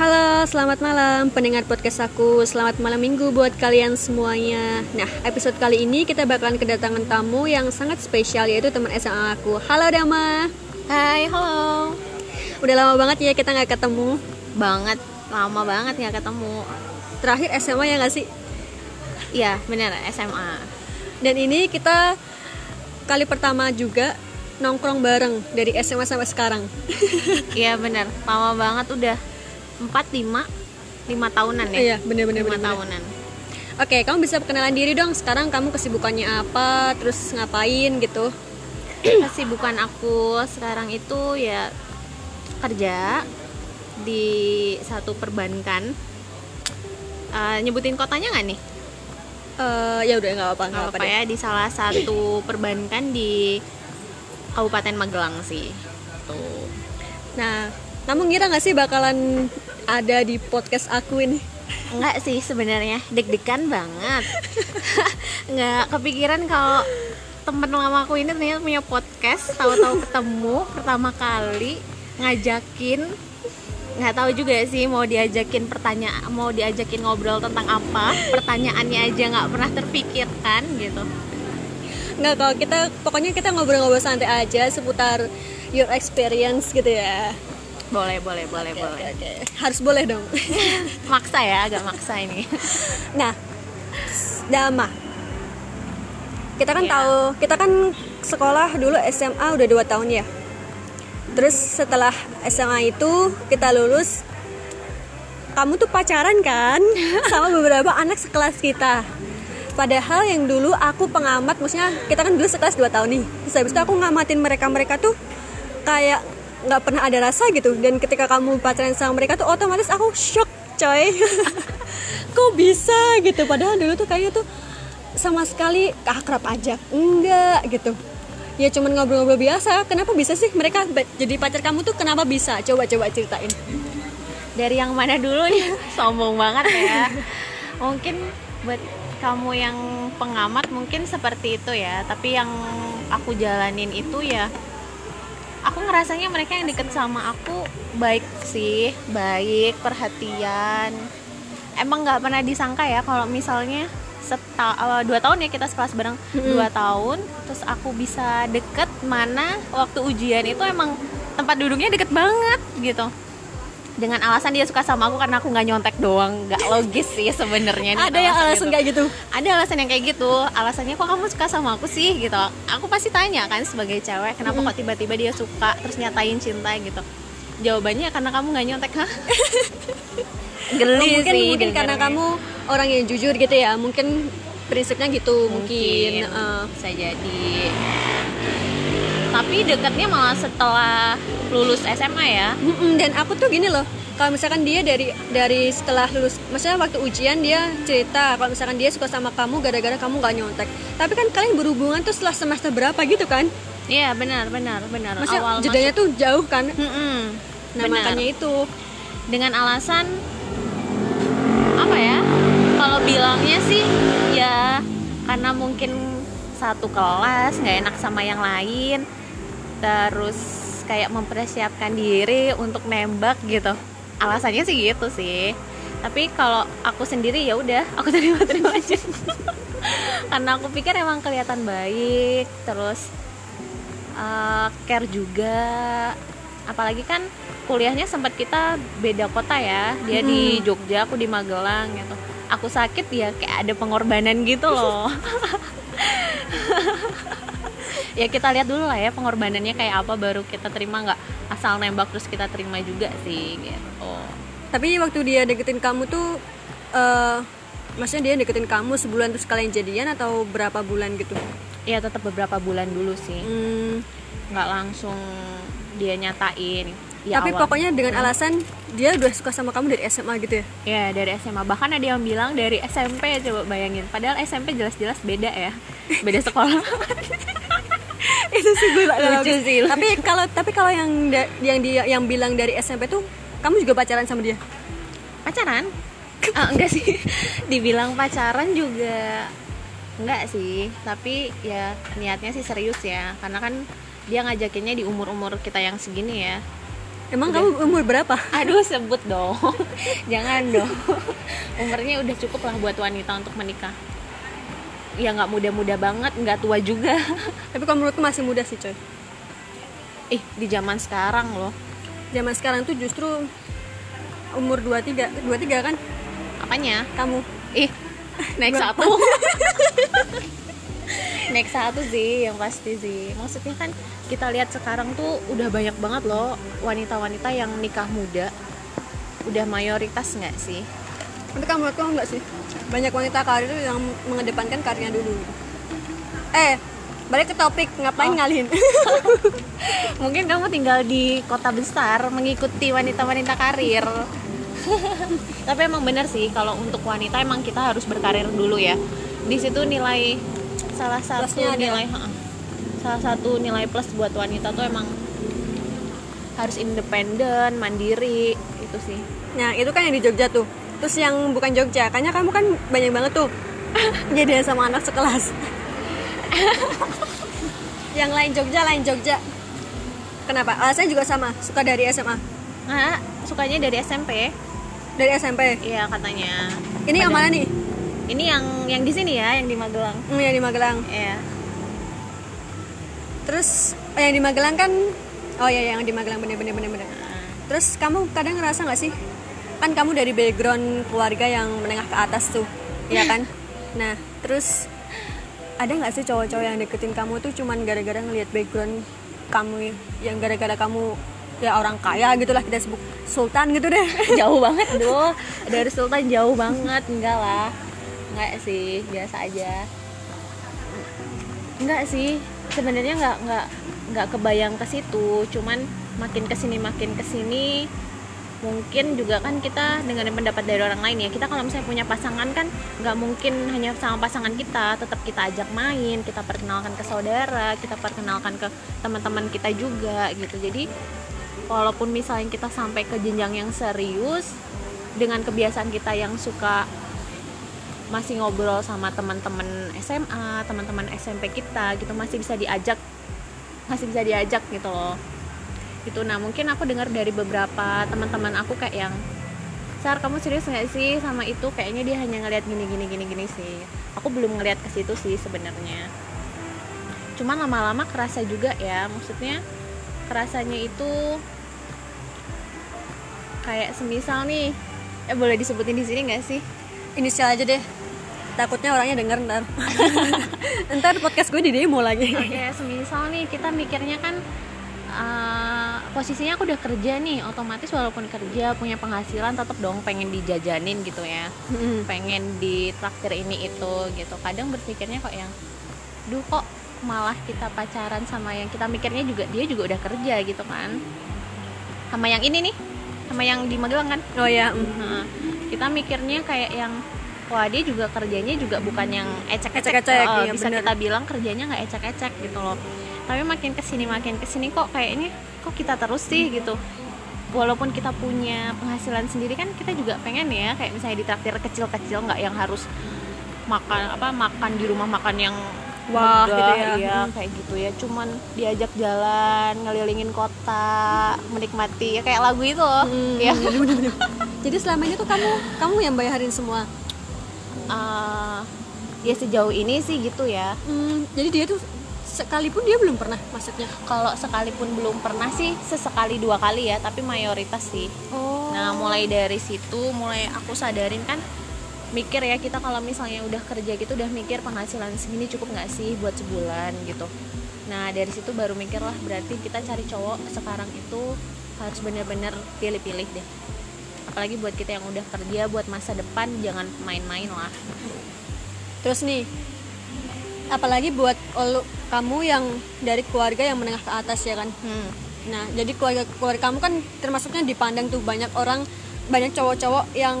Halo, selamat malam pendengar podcast aku. Selamat malam minggu buat kalian semuanya. Nah, episode kali ini kita bakalan kedatangan tamu yang sangat spesial yaitu teman SMA aku. Halo Dama. Hai, halo. Udah lama banget ya kita nggak ketemu. Banget, lama banget nggak ketemu. Terakhir SMA ya nggak sih? Iya, bener SMA. Dan ini kita kali pertama juga nongkrong bareng dari SMA sampai sekarang. Iya bener, lama banget udah 4 5 5 tahunan ya. Iya, bener-bener. 5 bener-bener. tahunan. Oke, kamu bisa perkenalan diri dong. Sekarang kamu kesibukannya apa? Terus ngapain gitu? Kesibukan aku sekarang itu ya kerja di satu perbankan. Eh, nyebutin kotanya nggak nih? Eh, ya udah nggak apa-apa, nggak apa deh. ya di salah satu perbankan di Kabupaten Magelang sih. Tuh. Nah, kamu ngira nggak sih bakalan ada di podcast aku ini? Enggak sih sebenarnya deg-degan banget. Enggak kepikiran kalau temen lama aku ini ternyata punya podcast, tahu-tahu ketemu pertama kali ngajakin nggak tahu juga sih mau diajakin pertanyaan mau diajakin ngobrol tentang apa pertanyaannya aja nggak pernah terpikirkan gitu Nggak, kalau kita pokoknya kita ngobrol-ngobrol santai aja seputar your experience gitu ya. Boleh boleh boleh boleh oke, oke. Harus boleh dong. maksa ya agak maksa ini nah, Dama. Kita kan Iya. tahu, kita kan sekolah dulu SMA udah dua tahun ya. Terus setelah SMA itu kita lulus, kamu tuh pacaran kan sama beberapa anak sekelas kita. Padahal yang dulu aku pengamat, maksudnya kita kan dulu sekelas 2 tahun nih. Terus habis itu aku ngamatin mereka-mereka tuh kayak nggak pernah ada rasa gitu. Dan ketika kamu pacaran sama mereka tuh otomatis aku shock coy. Kok bisa gitu? Padahal dulu tuh kayaknya tuh sama sekali akrab aja. Enggak gitu. Ya cuman ngobrol-ngobrol biasa. Kenapa bisa sih mereka jadi pacar kamu tuh kenapa bisa? Coba-coba ceritain. dari yang mana dulu nih sombong banget ya mungkin buat kamu yang pengamat mungkin seperti itu ya tapi yang aku jalanin itu ya aku ngerasanya mereka yang deket sama aku baik sih baik perhatian. Emang nggak pernah disangka ya kalau misalnya seta eh, dua tahun ya kita sekelas bareng. Dua tahun terus aku bisa deket mana waktu ujian itu emang tempat duduknya deket banget gitu dengan alasan dia suka sama aku karena aku nggak nyontek doang nggak logis sih sebenarnya Ada yang alasan kayak gitu. ada alasan yang kayak gitu alasannya kok kamu suka sama aku sih gitu aku pasti tanya kan sebagai cewek kenapa kok tiba-tiba dia suka terus nyatain cinta gitu jawabannya karena kamu nggak nyontek hah geli Oh, mungkin sih mungkin karena dengernya. kamu orang yang jujur gitu ya. Mungkin prinsipnya gitu mungkin. mungkin eh. bisa jadi tapi dekatnya malah setelah lulus SMA ya? Mm-mm, dan aku tuh gini loh kalau misalkan dia dari dari setelah lulus maksudnya waktu ujian dia cerita kalau misalkan dia suka sama kamu gara-gara kamu nggak nyontek. Tapi kan kalian berhubungan tuh setelah semester berapa gitu kan? Iya benar benar benar. Maksudnya awal jedanya tuh jauh kan? Masuk- Mm-mm, nah benar. makanya itu. Dengan alasan apa ya kalau bilangnya sih ya karena mungkin satu kelas nggak enak sama yang lain terus kayak mempersiapkan diri untuk nembak gitu. Alasannya sih gitu sih. Tapi kalau aku sendiri ya udah aku terima terima aja. Karena aku pikir emang kelihatan baik terus eh, care juga. Apalagi kan kuliahnya sempat kita beda kota ya. Dia di Jogja aku di Magelang gitu. Aku sakit ya kayak ada pengorbanan gitu loh ya kita lihat dulu lah ya pengorbanannya kayak apa baru kita terima nggak asal nembak terus kita terima juga sih gitu. Tapi waktu dia deketin kamu tuh eh maksudnya dia deketin kamu sebulan terus kalian jadian atau berapa bulan gitu? Ya tetap beberapa bulan dulu sih. Hmm, nggak langsung dia nyatain. Ya tapi awal- pokoknya dengan alasan dia udah suka sama kamu dari SMA gitu ya? Ya dari SMA bahkan ada yang bilang dari SMP coba bayangin. Padahal SMP jelas-jelas beda ya. Beda sekolah itu sih gue Lucu sih, tapi kalau tapi kalau yang yang dia yang bilang dari SMP tuh kamu juga pacaran sama dia? Pacaran? Ah, enggak sih. Dibilang pacaran juga enggak sih. Tapi ya niatnya sih serius ya. Karena kan dia ngajakinnya di umur umur kita yang segini ya. Emang Udah. kamu umur berapa? Aduh sebut dong. Jangan dong. Umurnya udah cukup lah buat wanita untuk menikah Ya nggak muda-muda banget Nggak tua juga. Tapi kalau menurutku masih muda sih coy. Ih di zaman sekarang loh. Zaman sekarang tuh justru umur 23 23 kan? Apanya? kamu. Ih naik satu. Naik satu sih yang pasti sih. Maksudnya kan kita lihat sekarang tuh udah banyak banget loh Wanita-wanita yang nikah muda. Udah mayoritas nggak sih? Tapi kamu menurutku enggak sih Banyak wanita karir yang mengedepankan karirnya dulu Eh balik ke topik ngapain Oh. ngalihin Mungkin kamu tinggal di kota besar mengikuti wanita-wanita karir. Tapi emang bener sih kalau untuk wanita emang kita harus berkarir dulu ya. Di situ nilai salah satu Plusnya ada. nilai ha, salah satu nilai plus buat wanita tuh emang harus independen, mandiri itu sih. Nah itu kan yang di Jogja tuh Terus yang bukan Jogja Kayaknya kamu kan banyak banget tuh Jadian sama anak sekelas Yang lain Jogja lain Jogja Kenapa? Alasannya juga sama Suka dari SMA Nah, sukanya dari SMP. Dari SMP Iya katanya. Ini yang mana nih? Ini yang yang di sini ya, yang di Magelang. Hmm, yang di Magelang Iya. Terus oh, yang di Magelang kan Oh iya yang di Magelang bener-bener bener-bener Nah, Terus kamu kadang ngerasa nggak sih? Kan kamu dari background keluarga yang menengah ke atas tuh, ya kan? Nah, terus ada nggak sih cowok-cowok yang deketin kamu tuh cuman gara-gara ngelihat background kamu yang gara-gara kamu ya orang kaya gitulah kita sebut sultan gitu deh. jauh banget doh dari Sultan jauh banget. Enggak lah. Enggak sih biasa aja. Enggak sih. Sebenarnya enggak enggak enggak kebayang ke situ. Cuman makin ke sini makin ke sini mungkin juga kan kita dengan pendapat dari orang lain ya kita kalau misalnya punya pasangan kan nggak mungkin hanya sama pasangan kita tetap kita ajak main kita perkenalkan ke saudara kita perkenalkan ke teman-teman kita juga gitu jadi walaupun misalnya kita sampai ke jenjang yang serius dengan kebiasaan kita yang suka masih ngobrol sama teman-teman SMA, teman-teman SMP kita gitu masih bisa diajak masih bisa diajak gitu loh. Gitu nah, mungkin aku dengar dari beberapa teman-teman aku kayak yang Sar, kamu serius nggak sih sama itu? Kayaknya dia hanya ngelihat gini gini gini gini sih. Aku belum ngelihat ke situ sih sebenarnya. Cuman lama-lama kerasa juga ya, maksudnya kerasanya itu kayak semisal nih eh boleh disebutin di sini nggak sih Inisial aja deh. Takutnya orangnya denger ntar. ntar podcast gue di demo lagi. kayak semisal nih kita mikirnya kan eh, posisinya aku udah kerja nih otomatis walaupun kerja punya penghasilan tetap dong pengen dijajanin gitu ya Mm-mm. pengen ditraktir ini itu gitu kadang berpikirnya kok yang duh kok malah kita pacaran sama yang kita mikirnya juga dia juga udah kerja gitu kan sama yang ini nih sama yang di Magelang kan Oh ya. mm. Nah, kita mikirnya kayak yang wah dia juga kerjanya juga bukan yang ecek-ecek Ecek-ecek, Oh, iya, bisa bener. kita bilang kerjanya nggak ecek-ecek gitu loh tapi makin ke sini makin ke sini kok kayaknya kok kita terus sih gitu walaupun kita punya penghasilan sendiri kan kita juga pengen ya kayak misalnya di traktir kecil-kecil nggak yang harus makan apa makan di rumah makan yang Wah, gitu ya. iya Hmm. kayak gitu ya cuman diajak jalan ngelilingin kota menikmati ya kayak lagu itu loh Hmm, ya. Jadi selama ini tuh kamu kamu yang bayarin semua. Eh, ya sejauh ini sih gitu ya Hmm, jadi dia tuh sekalipun dia belum pernah maksudnya. kalau sekalipun belum pernah sih sesekali dua kali ya tapi mayoritas sih Oh. nah mulai dari situ mulai aku sadarin kan mikir ya kita kalau misalnya udah kerja gitu udah mikir penghasilan segini cukup nggak sih buat sebulan gitu nah dari situ baru mikir lah berarti kita cari cowok sekarang itu harus bener-bener pilih-pilih deh apalagi buat kita yang udah kerja buat masa depan jangan main-main lah Terus nih, apalagi buat kamu yang dari keluarga yang menengah ke atas ya kan. hmm. Nah, jadi keluarga keluarga kamu kan termasuknya dipandang tuh banyak orang, banyak cowok-cowok yang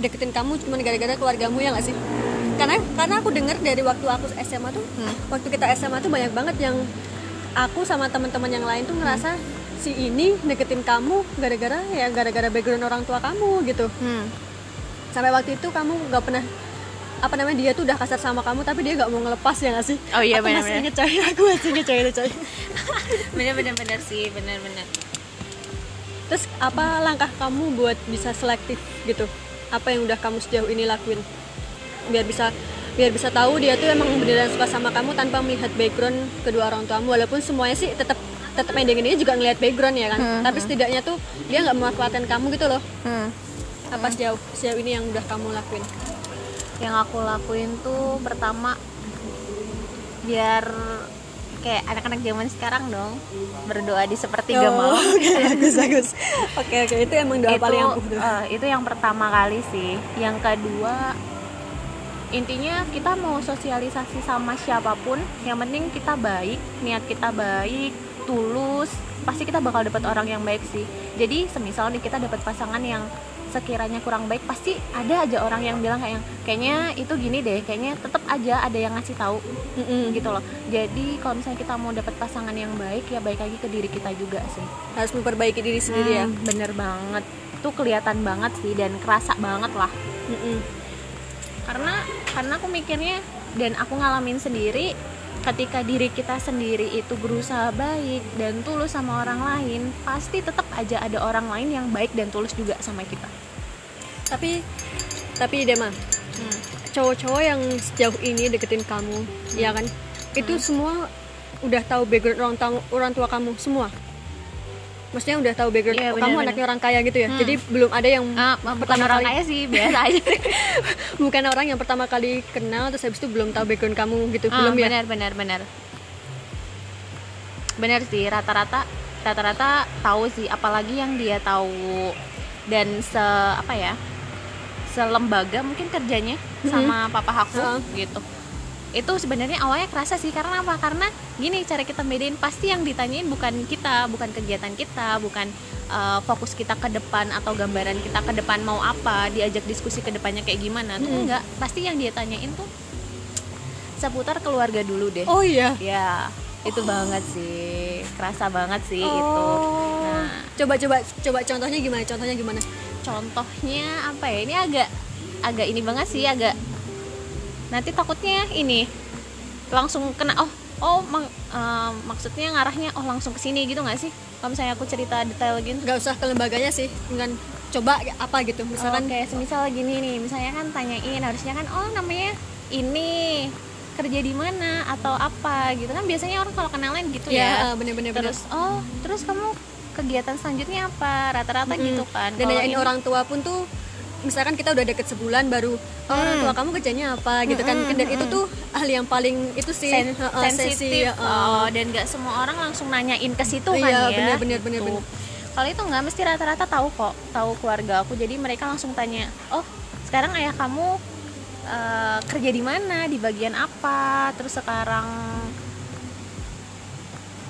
deketin kamu cuma gara-gara keluargamu ya nggak sih? Karena karena aku dengar dari waktu aku SMA tuh, Hmm. waktu kita SMA tuh banyak banget yang aku sama teman-teman yang lain tuh ngerasa si ini deketin kamu gara-gara ya gara-gara background orang tua kamu gitu. Hmm. Sampai waktu itu kamu nggak pernah apa namanya dia tuh udah kasar sama kamu tapi dia nggak mau ngelepas ya nggak sih? Oh iya, aku masih inget coy, aku masih inget coy itu coy. bener bener bener sih bener bener terus apa langkah kamu buat bisa selektif gitu? Apa yang udah kamu sejauh ini lakuin? Biar bisa biar bisa tahu dia tuh emang beneran suka sama kamu tanpa melihat background kedua orang tuamu. Walaupun semuanya sih tetap tetap ending ini juga ngelihat background ya kan? Hmm, tapi setidaknya tuh dia nggak memanfaatkan kamu gitu loh. Hmm. apa sejauh sejauh ini yang udah kamu lakuin yang aku lakuin tuh pertama biar kayak anak-anak zaman sekarang dong berdoa di sepertiga malam oke bagus bagus. Oke oke itu emang doa itu paling tuh. eh, itu yang pertama kali sih. Yang kedua intinya kita mau sosialisasi sama siapa pun yang penting kita baik niat kita baik tulus pasti kita bakal dapat orang yang baik sih. Jadi semisal nih kita dapat pasangan yang sekiranya kurang baik pasti ada aja orang yang bilang kayak kayaknya itu gini deh kayaknya tetap aja ada yang ngasih tahu Mm-mm. gitu loh. Jadi kalau misalnya kita mau dapat pasangan yang baik ya baik lagi ke diri kita juga sih. Harus memperbaiki diri sendiri ya. Hmm, bener banget. Tuh kelihatan banget sih dan kerasa banget lah. Mm-mm. karena karena aku mikirnya dan aku ngalamin sendiri ketika diri kita sendiri itu berusaha baik dan tulus sama orang lain pasti tetap aja ada orang lain yang baik dan tulus juga sama kita. Tapi tapi Dema cowok-cowok yang sejauh ini deketin kamu ya kan? Itu semua udah tahu background orang orang tua kamu semua maksudnya udah tahu background benar, kamu anaknya orang kaya gitu ya? Hmm. jadi belum ada yang bukan pertama orang kali kaya sih biasa aja. Bukan orang yang pertama kali kenal terus habis itu belum tahu background kamu gitu. Ah, belum ya? benar benar benar. Benar sih rata-rata rata-rata tahu sih. Apalagi yang dia tahu dan se apa ya selembaga mungkin kerjanya sama papa aku Heeh. gitu itu sebenarnya awalnya kerasa sih karena apa? Karena gini cara kita bedain pasti yang ditanyain bukan kita bukan kegiatan kita bukan uh, fokus kita ke depan atau gambaran kita ke depan mau apa diajak diskusi ke depannya kayak gimana. Tuh Mm-mm. enggak. Pasti yang dia tanyain tuh seputar keluarga dulu deh. Oh iya? Ya itu banget sih. Kerasa banget sih oh. itu. Nah. Coba coba coba contohnya gimana? Contohnya gimana? Contohnya apa ya? Ini agak agak ini banget sih agak nanti takutnya ini langsung kena oh oh mak- eh, maksudnya ngarahnya oh langsung ke sini gitu nggak sih? Kalau misalnya aku cerita detail gitu. Nggak usah ke lembaganya sih dengan coba apa gitu misalkan. Misalkan kayak semisal gini nih misalnya kan tanyain harusnya kan oh namanya ini kerja di mana atau apa gitu. Kan biasanya orang kalau kenalan gitu ya, ya bener-bener terus oh terus kamu kegiatan selanjutnya apa? Rata-rata Mm-mm. gitu kan dan nanyain orang tua pun tuh misalkan kita udah deket sebulan baru oh, orang Hmm. tua kamu kerjanya apa? gitu kan. Mm-mm, dan itu tuh hal yang paling itu sih sen- heeh, sensitif sensi, heeh. oh, dan nggak semua orang langsung nanyain ke situ kan Iya, ya. bener, bener, bener, bener. kalau itu nggak mesti rata-rata tahu kok tahu keluarga aku. Jadi mereka langsung tanya oh sekarang ayah kamu eh, kerja di mana? Di bagian apa? Terus sekarang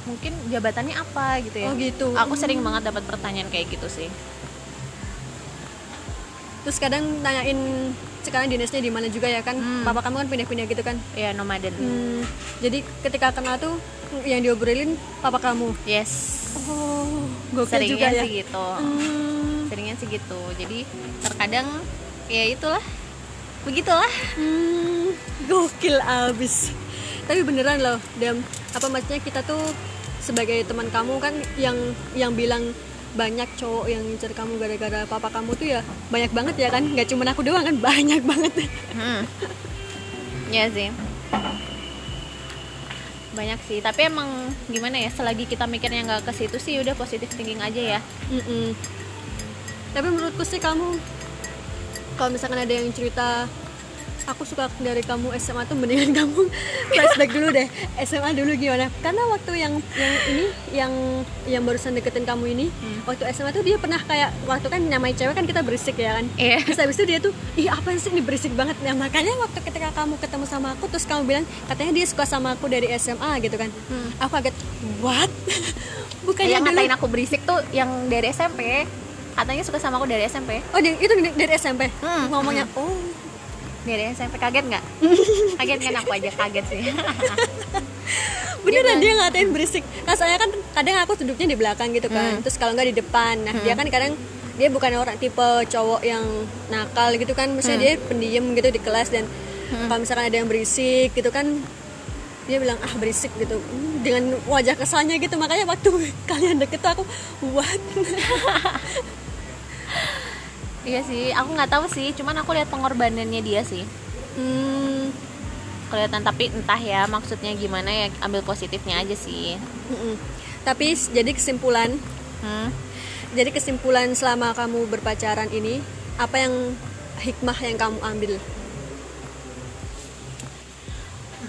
mungkin jabatannya apa? gitu ya. Oh gitu. Aku sering banget dapat pertanyaan kayak gitu sih terus kadang nanyain sekarang dinasnya di mana juga ya kan. Hmm. papa kamu kan pindah-pindah gitu kan. Ya nomaden. Hmm, jadi ketika kenal tuh yang diobrolin papa kamu. Yes. Oh gokil juga ya. sih gitu. Hmm, seringnya sih gitu. Jadi terkadang ya itulah. Begitulah. Hmm, gokil abis. Tapi beneran loh dan apa maksudnya kita tuh sebagai teman kamu kan yang yang bilang banyak cowok yang ngincer kamu gara-gara papa kamu tuh ya banyak banget ya kan? Nggak cuma aku doang kan? Banyak banget. Hmm. ya sih. Banyak sih. Tapi emang gimana ya selagi kita mikirnya nggak ke situ sih udah positif thinking aja ya. Mm-mm. Tapi menurutku sih kamu kalau misalkan ada yang cerita aku suka dari kamu SMA tuh mendingan kamu flashback dulu deh SMA dulu gimana? Karena waktu yang yang ini yang yang barusan deketin kamu ini Hmm. waktu SMA tuh dia pernah kayak waktu kan namanya cewek kan kita berisik ya kan. iya Terus habis itu dia tuh, ih apa sih ini berisik banget Nah makanya waktu ketika kamu ketemu sama aku Terus kamu bilang, katanya dia suka sama aku dari SMA gitu kan Hmm. Aku agak, what? Bukannya yang dulu ngatain aku berisik tuh yang dari SMP katanya suka sama aku dari SMP Oh itu dari- dari SMP Hmm. Ngomongnya, oh dari SMP kaget nggak? Kaget kan aku aja kaget sih. Beneran Iya, dia ngatain berisik. Nah soalnya kan kadang aku duduknya di belakang gitu kan. Hmm. terus kalau nggak di depan. Nah dia kan kadang dia bukan orang tipe cowok yang nakal gitu kan. Misalnya Hmm. dia pendiam gitu di kelas dan kalau misalkan ada yang berisik gitu kan dia bilang ah berisik gitu. "Hmm, dengan wajah kesalnya gitu. Makanya waktu kalian deket tuh aku what iya sih aku nggak tahu sih cuman aku lihat pengorbanannya dia sih hmm, kelihatan tapi entah ya maksudnya gimana ya ambil positifnya aja sih mm-mm. tapi jadi kesimpulan hmm. jadi kesimpulan selama kamu berpacaran ini apa yang hikmah yang kamu ambil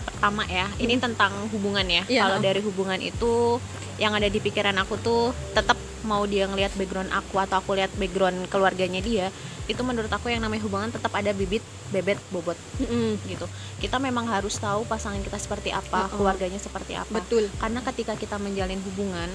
pertama ya ini tentang hubungan ya Iya. kalau dari hubungan itu yang ada di pikiran aku tuh tetap mau dia ngelihat background aku atau aku lihat background keluarganya dia itu menurut aku yang namanya hubungan tetap ada bibit bebet bobot. Mm-mm. gitu. Kita memang harus tahu pasangan kita seperti apa Uh-uh. keluarganya seperti apa. Betul. Karena ketika kita menjalin hubungan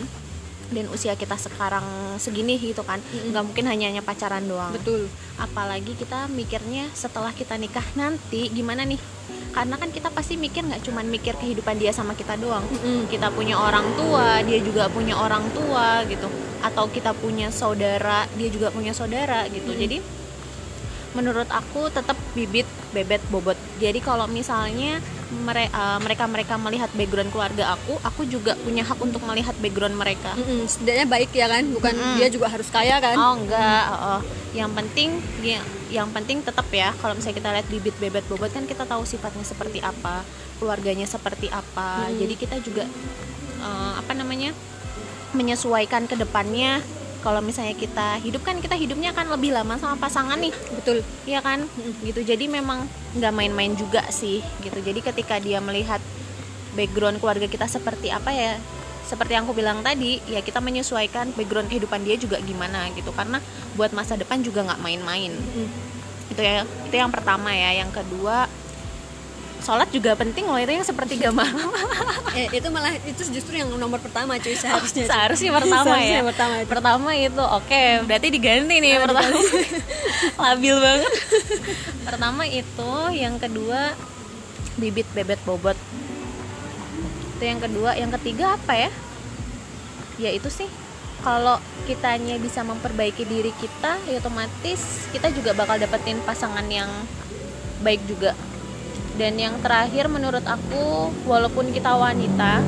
dan usia kita sekarang segini gitu kan Mm-mm. nggak mungkin hanya hanya pacaran doang. Betul. Apalagi kita mikirnya setelah kita nikah nanti gimana nih karena kan kita pasti mikir nggak cuman mikir kehidupan dia sama kita doang Mm-mm. kita punya orang tua dia juga punya orang tua gitu atau kita punya saudara dia juga punya saudara gitu Mm-mm. jadi menurut aku tetap bibit bebet bobot jadi kalau misalnya mereka mereka melihat background keluarga aku aku juga punya hak untuk melihat background mereka Mm-mm. setidaknya baik ya kan bukan Mm-mm. dia juga harus kaya kan Oh enggak, oh, oh. yang penting ya, yang penting tetap ya kalau misalnya kita lihat bibit bebet bobot kan kita tahu sifatnya seperti apa, keluarganya seperti apa. Hmm. Jadi kita juga eh, apa namanya? menyesuaikan ke depannya. Kalau misalnya kita hidup kan kita hidupnya kan lebih lama sama pasangan nih, betul Iya kan? Gitu. Jadi memang nggak main-main juga sih gitu. Jadi ketika dia melihat background keluarga kita seperti apa ya seperti yang aku bilang tadi ya kita menyesuaikan background kehidupan dia juga gimana gitu karena buat masa depan juga nggak main-main Mm. itu ya itu yang pertama ya yang kedua sholat juga penting loh itu yang sepertiga malam eh itu malah itu justru yang nomor pertama cuy seharusnya. cuy. seharusnya pertama Seharusnya ya pertama itu. pertama itu oke berarti diganti nih Nah, pertama. labil banget. Pertama itu yang kedua bibit bebet bobot. Itu yang kedua yang ketiga apa ya? Ya itu sih kalau kitanya bisa memperbaiki diri kita ya otomatis kita juga bakal dapetin pasangan yang baik juga dan yang terakhir menurut aku walaupun kita wanita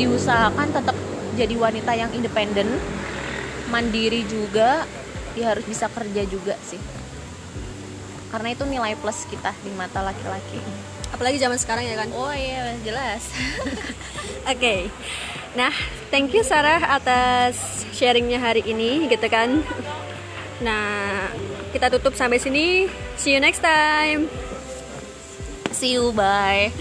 diusahakan tetap jadi wanita yang independen mandiri juga ya harus bisa kerja juga sih karena itu nilai plus kita di mata laki-laki apalagi zaman sekarang ya kan oh iya jelas Oke, nah thank you Sarah atas sharingnya hari ini gitu kan. Nah kita tutup sampai sini. See you next time. See you. Bye